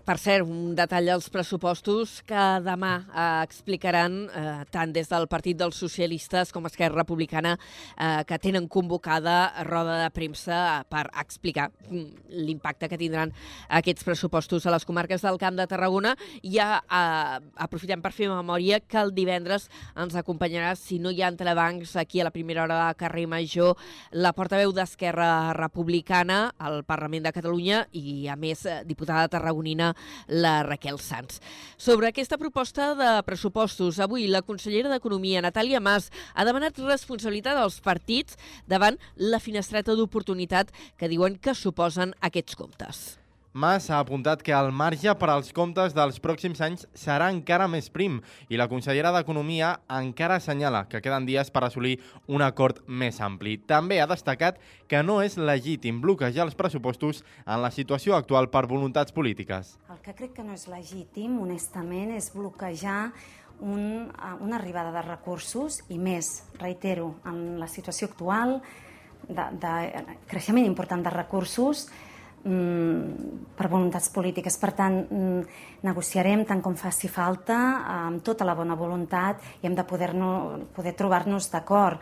Per cert, un detall dels pressupostos que demà eh, explicaran eh, tant des del Partit dels Socialistes com Esquerra Republicana eh, que tenen convocada roda de premsa per explicar mm, l'impacte que tindran aquests pressupostos a les comarques del Camp de Tarragona. I ja eh, aprofitem per fer memòria que el divendres ens acompanyarà, si no hi ha entrebancs aquí a la primera hora de carrer Major, la portaveu d'Esquerra Republicana al Parlament de Catalunya i, a més, eh, diputada tarragonina la Raquel Sanz. Sobre aquesta proposta de pressupostos, avui la consellera d'Economia, Natàlia Mas, ha demanat responsabilitat als partits davant la finestreta d'oportunitat que diuen que suposen aquests comptes. Mas ha apuntat que el marge per als comptes dels pròxims anys serà encara més prim i la consellera d'Economia encara assenyala que queden dies per assolir un acord més ampli. També ha destacat que no és legítim bloquejar els pressupostos en la situació actual per voluntats polítiques. El que crec que no és legítim, honestament, és bloquejar un, eh, una arribada de recursos i més, reitero, en la situació actual de, de creixement important de recursos per voluntats polítiques. Per tant, mm, negociarem tant com faci falta, amb tota la bona voluntat i hem de poder, -no, poder trobar-nos d'acord.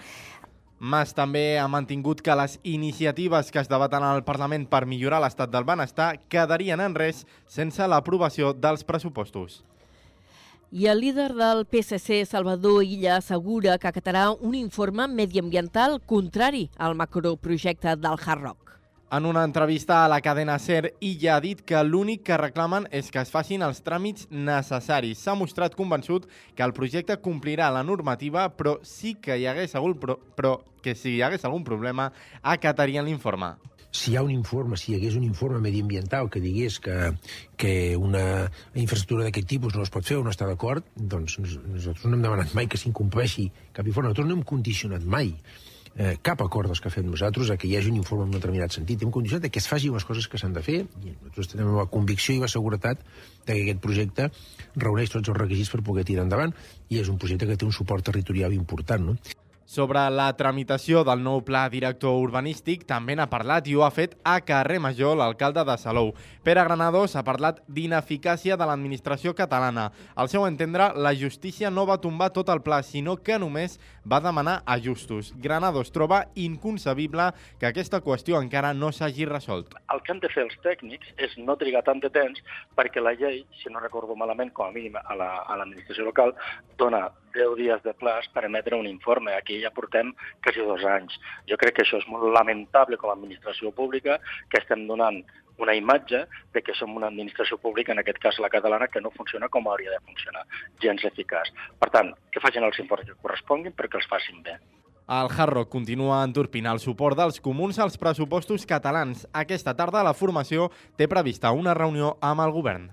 Mas també ha mantingut que les iniciatives que es debaten al Parlament per millorar l'estat del benestar quedarien en res sense l'aprovació dels pressupostos. I el líder del PSC, Salvador Illa, assegura que acatarà un informe mediambiental contrari al macroprojecte del Hard Rock. En una entrevista a la cadena SER, Illa ha dit que l'únic que reclamen és que es facin els tràmits necessaris. S'ha mostrat convençut que el projecte complirà la normativa, però sí que hi hagués algun, pro però que si hi hagués algun problema, acatarien l'informe. si hi ha un informe, si hi hagués un informe mediambiental que digués que, que una infraestructura d'aquest tipus no es pot fer o no està d'acord, doncs nos- nosaltres no hem demanat mai que s'incompleixi cap informe. Nosaltres no hem condicionat mai eh, cap acord dels que fem nosaltres a que hi hagi un informe en un determinat sentit. Hem condicionat que es facin les coses que s'han de fer i nosaltres tenim la convicció i la seguretat de que aquest projecte reuneix tots els requisits per poder tirar endavant i és un projecte que té un suport territorial important. No? Sobre la tramitació del nou pla director urbanístic també n'ha parlat i ho ha fet a carrer Major l'alcalde de Salou. Pere Granados ha parlat d'ineficàcia de l'administració catalana. Al seu entendre, la justícia no va tombar tot el pla, sinó que només va demanar ajustos. Granados troba inconcebible que aquesta qüestió encara no s'hagi resolt. el que han de fer els tècnics és no trigar tant de temps perquè la llei, si no recordo malament, com a mínim a la- l'administració local, dona 10 dies de plaç per emetre un informe. Aquí ja portem quasi dos anys. Jo crec que això és molt lamentable com a administració pública, que estem donant una imatge de que som una administració pública, en aquest cas la catalana, que no funciona com hauria de funcionar, gens eficaç. Per tant, que facin els informes que corresponguin perquè els facin bé. El Hard Rock continua entorpint el suport dels comuns als pressupostos catalans. Aquesta tarda la formació té prevista una reunió amb el govern.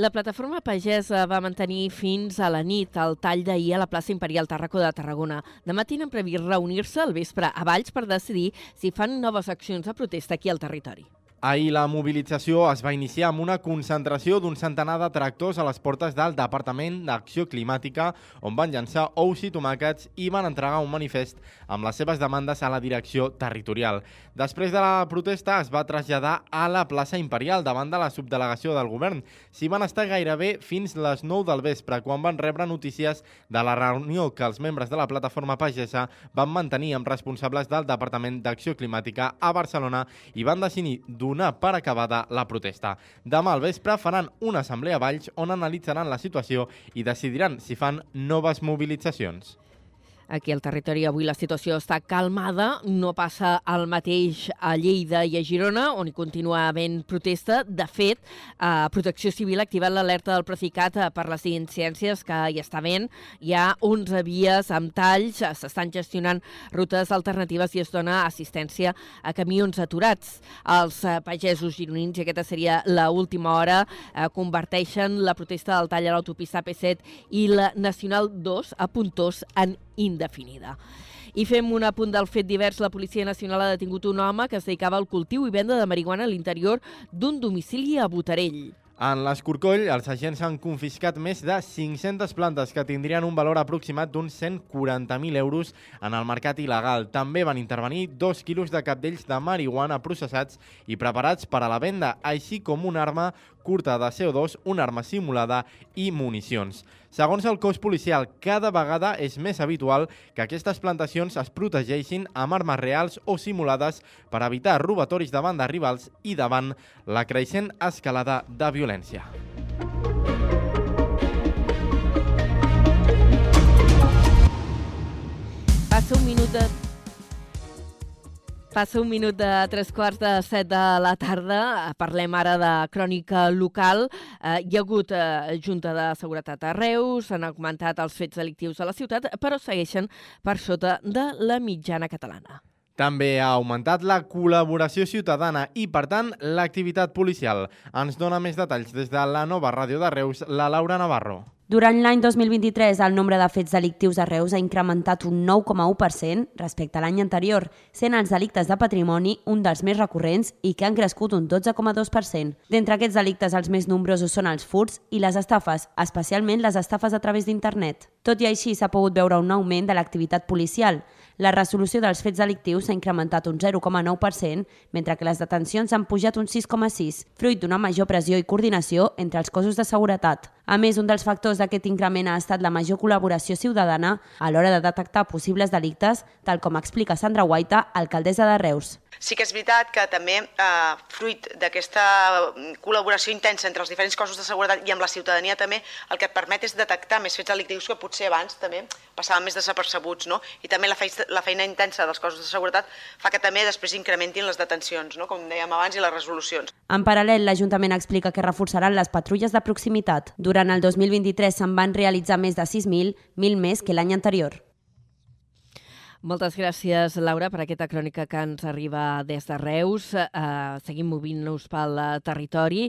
La plataforma pagesa va mantenir fins a la nit el tall d'ahir a la plaça Imperial Tarracó de Tarragona. Demà tenen previst reunir-se al vespre a Valls per decidir si fan noves accions de protesta aquí al territori. Ahir la mobilització es va iniciar amb una concentració d'un centenar de tractors a les portes del Departament d'Acció Climàtica, on van llançar ous i tomàquets i van entregar un manifest amb les seves demandes a la direcció territorial. Després de la protesta es va traslladar a la plaça Imperial davant de la subdelegació del govern. S'hi van estar gairebé fins les 9 del vespre, quan van rebre notícies de la reunió que els membres de la plataforma pagesa van mantenir amb responsables del Departament d'Acció Climàtica a Barcelona i van decidir donar per acabada la protesta. Demà al vespre faran una assemblea a Valls on analitzaran la situació i decidiran si fan noves mobilitzacions. Aquí al territori avui la situació està calmada, no passa el mateix a Lleida i a Girona, on hi continua havent protesta. De fet, eh, Protecció Civil ha activat l'alerta del Procicat eh, per les incidències que hi està havent. Hi ha 11 vies amb talls, eh, s'estan gestionant rutes alternatives i es dona assistència a camions aturats. Els eh, pagesos gironins, i aquesta seria la última hora, eh, converteixen la protesta del tall a l'autopista P7 i la Nacional 2 a Puntós en indefinida. I fem un apunt del fet divers. La Policia Nacional ha detingut un home que es dedicava al cultiu i venda de marihuana a l'interior d'un domicili a Botarell. En l'Escorcoll, els agents han confiscat més de 500 plantes que tindrien un valor aproximat d'uns 140.000 euros en el mercat il·legal. També van intervenir dos quilos de capdells de marihuana processats i preparats per a la venda, així com una arma curta de CO2, una arma simulada i municions. Segons el cos policial, cada vegada és més habitual que aquestes plantacions es protegeixin amb armes reals o simulades per evitar robatoris davant de rivals i davant la creixent escalada de violència. Passa un minut de... Passa un minut de tres quarts de set de la tarda. Parlem ara de crònica local. Eh, hi ha hagut eh, Junta de Seguretat a Reus, han augmentat els fets delictius a la ciutat, però segueixen per sota de la mitjana catalana. També ha augmentat la col·laboració ciutadana i, per tant, l'activitat policial. Ens dona més detalls des de la nova ràdio de Reus, la Laura Navarro. Durant l'any 2023, el nombre de fets delictius a Reus ha incrementat un 9,1% respecte a l'any anterior, sent els delictes de patrimoni un dels més recurrents i que han crescut un 12,2%. D'entre aquests delictes, els més nombrosos són els furts i les estafes, especialment les estafes a través d'internet. Tot i així, s'ha pogut veure un augment de l'activitat policial. La resolució dels fets delictius s'ha incrementat un 0,9%, mentre que les detencions han pujat un 6,6%, fruit d'una major pressió i coordinació entre els cossos de seguretat. A més, un dels factors d'aquest increment ha estat la major col·laboració ciutadana a l'hora de detectar possibles delictes, tal com explica Sandra Guaita, alcaldessa de Reus. Sí que és veritat que també, eh, fruit d'aquesta col·laboració intensa entre els diferents cossos de seguretat i amb la ciutadania també, el que et permet és detectar més fets delictius que potser abans també passaven més desapercebuts, no? I també la feina, la feina intensa dels cossos de seguretat fa que també després incrementin les detencions, no? com dèiem abans, i les resolucions. En paral·lel, l'Ajuntament explica que reforçaran les patrulles de proximitat. Durant el 2023 se'n van realitzar més de 6.000, 1.000 més que l'any anterior. Moltes gràcies, Laura, per aquesta crònica que ens arriba des de Reus. Uh, seguim movint-nos pel uh, territori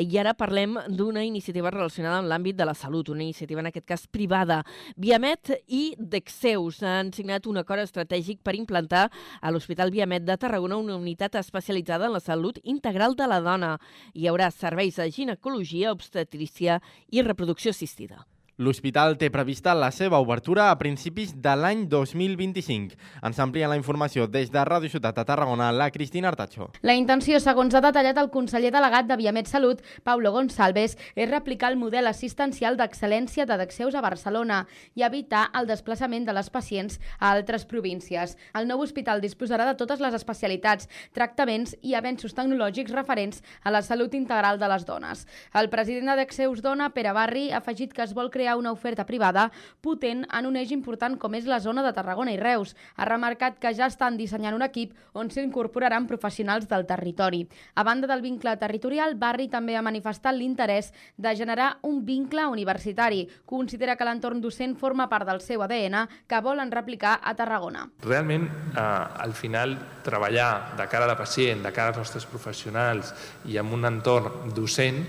i ara parlem d'una iniciativa relacionada amb l'àmbit de la salut, una iniciativa en aquest cas privada. Viamet i Dexeus han signat un acord estratègic per implantar a l'Hospital Viamet de Tarragona una unitat especialitzada en la salut integral de la dona. Hi haurà serveis de ginecologia, obstetrícia i reproducció assistida. L'hospital té prevista la seva obertura a principis de l'any 2025. Ens amplia la informació des de Ràdio Ciutat a Tarragona, la Cristina Artacho. La intenció, segons ha detallat el conseller delegat de Viamet Salut, Paulo Gonçalves, és replicar el model assistencial d'excel·lència de Dexeus a Barcelona i evitar el desplaçament de les pacients a altres províncies. El nou hospital disposarà de totes les especialitats, tractaments i avenços tecnològics referents a la salut integral de les dones. El president de Dexeus Dona, Pere Barri, ha afegit que es vol crear crear una oferta privada potent en un eix important com és la zona de Tarragona i Reus. Ha remarcat que ja estan dissenyant un equip on s'incorporaran professionals del territori. A banda del vincle territorial, Barri també ha manifestat l'interès de generar un vincle universitari. Considera que l'entorn docent forma part del seu ADN que volen replicar a Tarragona. Realment, eh, al final, treballar de cara a la pacient, de cara als nostres professionals i amb un entorn docent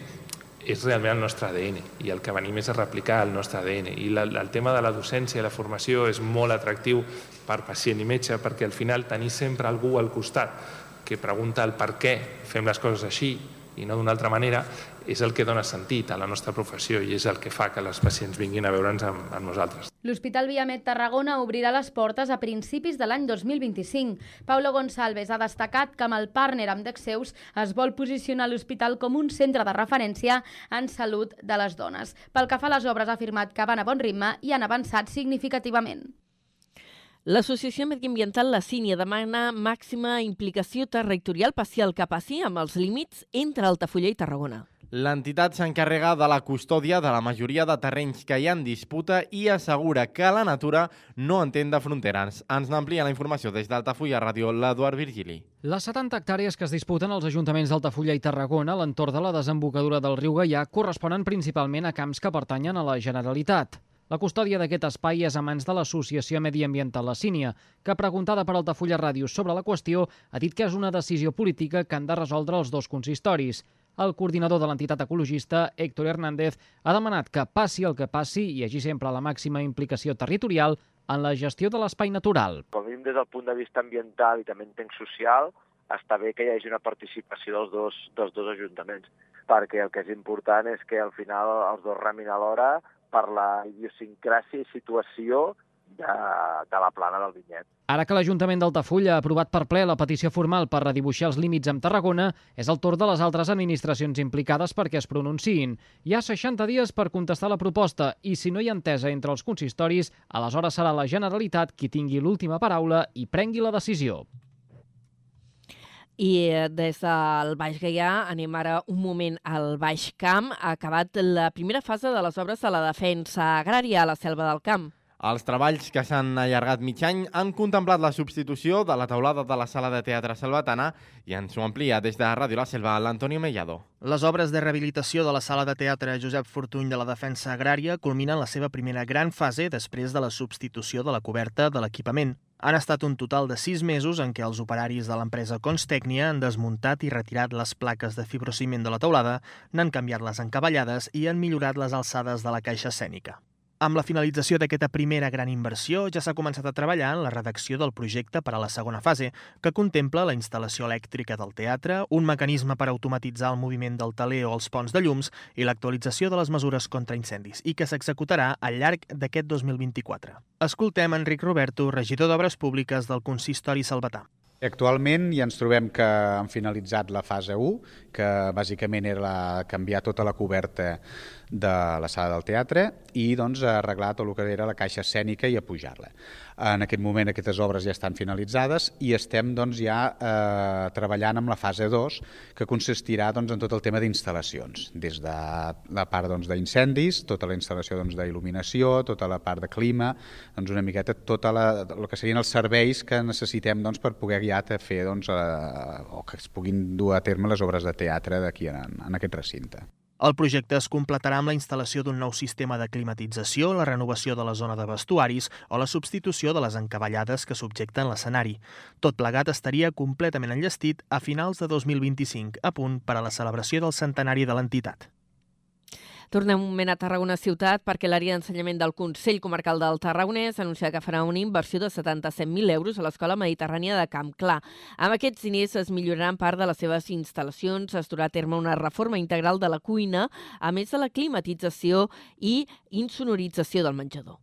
és realment el nostre ADN i el que venim és a replicar el nostre ADN. I la, el tema de la docència i la formació és molt atractiu per pacient i metge perquè al final tenir sempre algú al costat que pregunta el per què fem les coses així i no d'una altra manera és el que dona sentit a la nostra professió i és el que fa que les pacients vinguin a veure'ns amb, amb nosaltres. L'Hospital Viamet Tarragona obrirà les portes a principis de l'any 2025. Paulo Gonçalves ha destacat que amb el partner amb Dexeus es vol posicionar l'hospital com un centre de referència en salut de les dones. Pel que fa a les obres, ha afirmat que van a bon ritme i han avançat significativament. L'Associació Mediambiental La Sínia demana màxima implicació territorial parcial que passi amb els límits entre Altafulla i Tarragona. L'entitat s'encarrega de la custòdia de la majoria de terrenys que hi ha en disputa i assegura que la natura no entén de fronteres. Ens n'amplia la informació des d'Altafulla Ràdio, l'Eduard Virgili. Les 70 hectàrees que es disputen als ajuntaments d'Altafulla i Tarragona a l'entorn de la desembocadura del riu Gaià corresponen principalment a camps que pertanyen a la Generalitat. La custòdia d'aquest espai és a mans de l'Associació Mediambiental La Sínia, que, preguntada per Altafulla Ràdio sobre la qüestió, ha dit que és una decisió política que han de resoldre els dos consistoris. El coordinador de l'entitat ecologista, Héctor Hernández, ha demanat que passi el que passi i hagi sempre la màxima implicació territorial en la gestió de l'espai natural. Com a mínim des del punt de vista ambiental i també entenc social, està bé que hi hagi una participació dels dos, dels dos ajuntaments, perquè el que és important és que al final els dos remin alhora per la idiosincràsia i situació de, de la plana del vinyet. Ara que l'Ajuntament d'Altafulla ha aprovat per ple la petició formal per redibuixar els límits amb Tarragona, és el torn de les altres administracions implicades perquè es pronunciïn. Hi ha 60 dies per contestar la proposta i si no hi ha entesa entre els consistoris, aleshores serà la Generalitat qui tingui l'última paraula i prengui la decisió. I eh, des del Baix Gaià anem ara un moment al Baix Camp. Ha acabat la primera fase de les obres de la defensa agrària a la selva del camp. Els treballs que s'han allargat mig any han contemplat la substitució de la taulada de la sala de teatre selvatana i ens ho amplia des de Ràdio La Selva l'Antonio Mellado. Les obres de rehabilitació de la sala de teatre Josep Fortuny de la Defensa Agrària culminen la seva primera gran fase després de la substitució de la coberta de l'equipament. Han estat un total de sis mesos en què els operaris de l'empresa Constècnia han desmuntat i retirat les plaques de fibrociment de la teulada, n'han canviat les encavallades i han millorat les alçades de la caixa escènica. Amb la finalització d'aquesta primera gran inversió, ja s'ha començat a treballar en la redacció del projecte per a la segona fase, que contempla la instal·lació elèctrica del teatre, un mecanisme per automatitzar el moviment del taler o els ponts de llums i l'actualització de les mesures contra incendis, i que s'executarà al llarg d'aquest 2024. Escoltem Enric Roberto, regidor d'Obres Públiques del Consistori Salvatà. Actualment ja ens trobem que han finalitzat la fase 1, que bàsicament era la, canviar tota la coberta de la sala del teatre i doncs arreglar tot el que era la caixa escènica i apujar-la. En aquest moment aquestes obres ja estan finalitzades i estem doncs, ja eh, treballant amb la fase 2 que consistirà doncs, en tot el tema d'instal·lacions, des de la part doncs, d'incendis, tota la instal·lació doncs, d'il·luminació, tota la part de clima, doncs, una miqueta tot el que serien els serveis que necessitem doncs, per poder a fer doncs, eh, o que es puguin dur a terme les obres de teatre d'aquí en, en aquest recinte. El projecte es completarà amb la instal·lació d'un nou sistema de climatització, la renovació de la zona de vestuaris o la substitució de les encavallades que subjecten l'escenari. Tot plegat estaria completament enllestit a finals de 2025, a punt per a la celebració del centenari de l'entitat. Tornem un moment a Tarragona Ciutat perquè l'àrea d'ensenyament del Consell Comarcal del Tarragonès ha anunciat que farà una inversió de 77.000 euros a l'Escola Mediterrània de Camp Clar. Amb aquests diners es milloraran part de les seves instal·lacions, es durà a terme una reforma integral de la cuina, a més de la climatització i insonorització del menjador.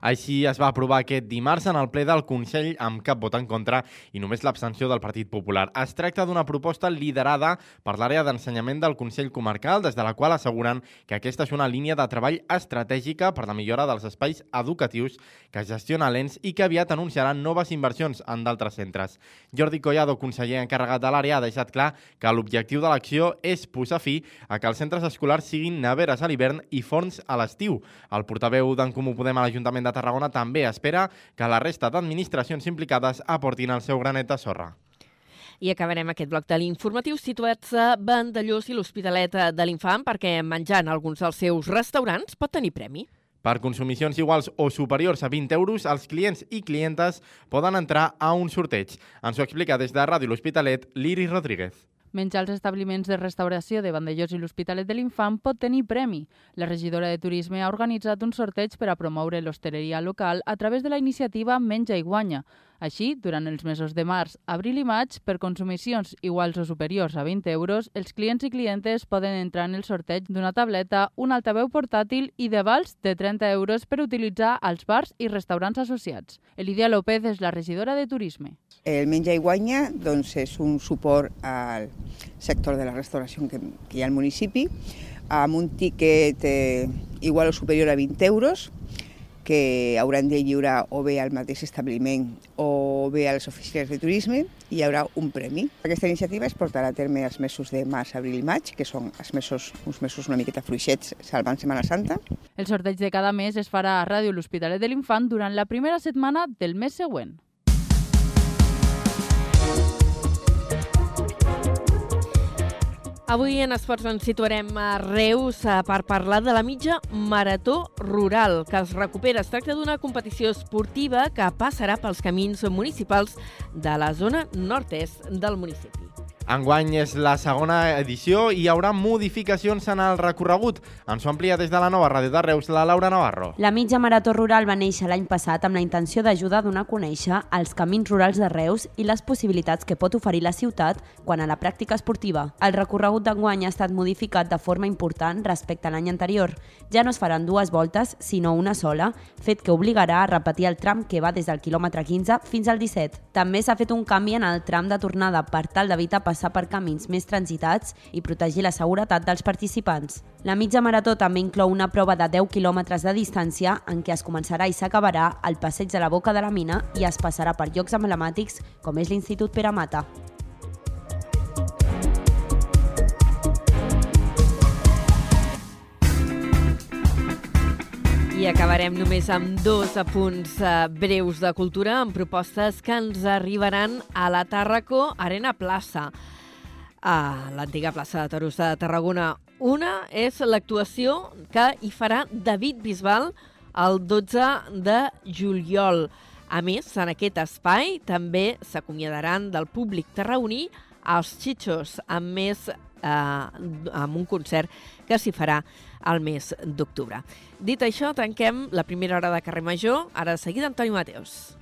Així es va aprovar aquest dimarts en el ple del Consell amb cap vot en contra i només l'abstenció del Partit Popular. Es tracta d'una proposta liderada per l'àrea d'ensenyament del Consell Comarcal, des de la qual asseguren que aquesta és una línia de treball estratègica per la millora dels espais educatius que gestiona l'ENS i que aviat anunciaran noves inversions en d'altres centres. Jordi Collado, conseller encarregat de l'àrea, ha deixat clar que l'objectiu de l'acció és posar fi a que els centres escolars siguin neveres a l'hivern i forns a l'estiu. El portaveu d'en Comú Podem a l'Ajuntament de Tarragona també espera que la resta d'administracions implicades aportin el seu granet de sorra. I acabarem aquest bloc de l'informatiu situats a Vandellós i l'Hospitalet de l'Infant perquè menjant alguns dels seus restaurants pot tenir premi. Per consumicions iguals o superiors a 20 euros, els clients i clientes poden entrar a un sorteig. Ens ho explica des de Ràdio L'Hospitalet, l'Iris Rodríguez. Menjar als establiments de restauració de Vandellós i l'Hospitalet de l'Infant pot tenir premi. La regidora de Turisme ha organitzat un sorteig per a promoure l'hostaleria local a través de la iniciativa Menja i Guanya. Així, durant els mesos de març, abril i maig, per consumicions iguals o superiors a 20 euros, els clients i clientes poden entrar en el sorteig d'una tableta, un altaveu portàtil i de vals de 30 euros per utilitzar als bars i restaurants associats. Elidia López és la regidora de Turisme. El Menja i Guanya doncs, és un suport al sector de la restauració que, que hi ha al municipi, amb un tiquet eh, igual o superior a 20 euros, que hauran de lliurar o bé al mateix establiment o bé a les oficines de turisme i hi haurà un premi. Aquesta iniciativa es portarà a terme els mesos de març, abril i maig, que són els mesos, uns mesos una miqueta fluixets salvant Setmana Santa. El sorteig de cada mes es farà a Ràdio L'Hospitalet de l'Infant durant la primera setmana del mes següent. Avui en Esports ens situarem a Reus eh, per parlar de la mitja marató rural que es recupera. Es tracta d'una competició esportiva que passarà pels camins municipals de la zona nord-est del municipi. Enguany és la segona edició i hi haurà modificacions en el recorregut. Ens ho amplia des de la nova ràdio de Reus, la Laura Navarro. La mitja marató rural va néixer l'any passat amb la intenció d'ajudar a donar a conèixer els camins rurals de Reus i les possibilitats que pot oferir la ciutat quan a la pràctica esportiva. El recorregut d'enguany ha estat modificat de forma important respecte a l'any anterior. Ja no es faran dues voltes, sinó una sola, fet que obligarà a repetir el tram que va des del quilòmetre 15 fins al 17. També s'ha fet un canvi en el tram de tornada per tal d'evitar passar per camins més transitats i protegir la seguretat dels participants. La mitja marató també inclou una prova de 10 quilòmetres de distància en què es començarà i s'acabarà al passeig de la Boca de la Mina i es passarà per llocs emblemàtics com és l'Institut Pere Mata. I acabarem només amb dos apunts eh, breus de cultura amb propostes que ens arribaran a la Tàrraco Arena Plaça, a l'antiga plaça de Toros de Tarragona. Una és l'actuació que hi farà David Bisbal el 12 de juliol. A més, en aquest espai també s'acomiadaran del públic tarragoní els xitxos, amb més eh, amb un concert que s'hi farà al mes d'octubre. Dit això, tanquem la primera hora de carrer Major. Ara de seguida, Antoni Mateus.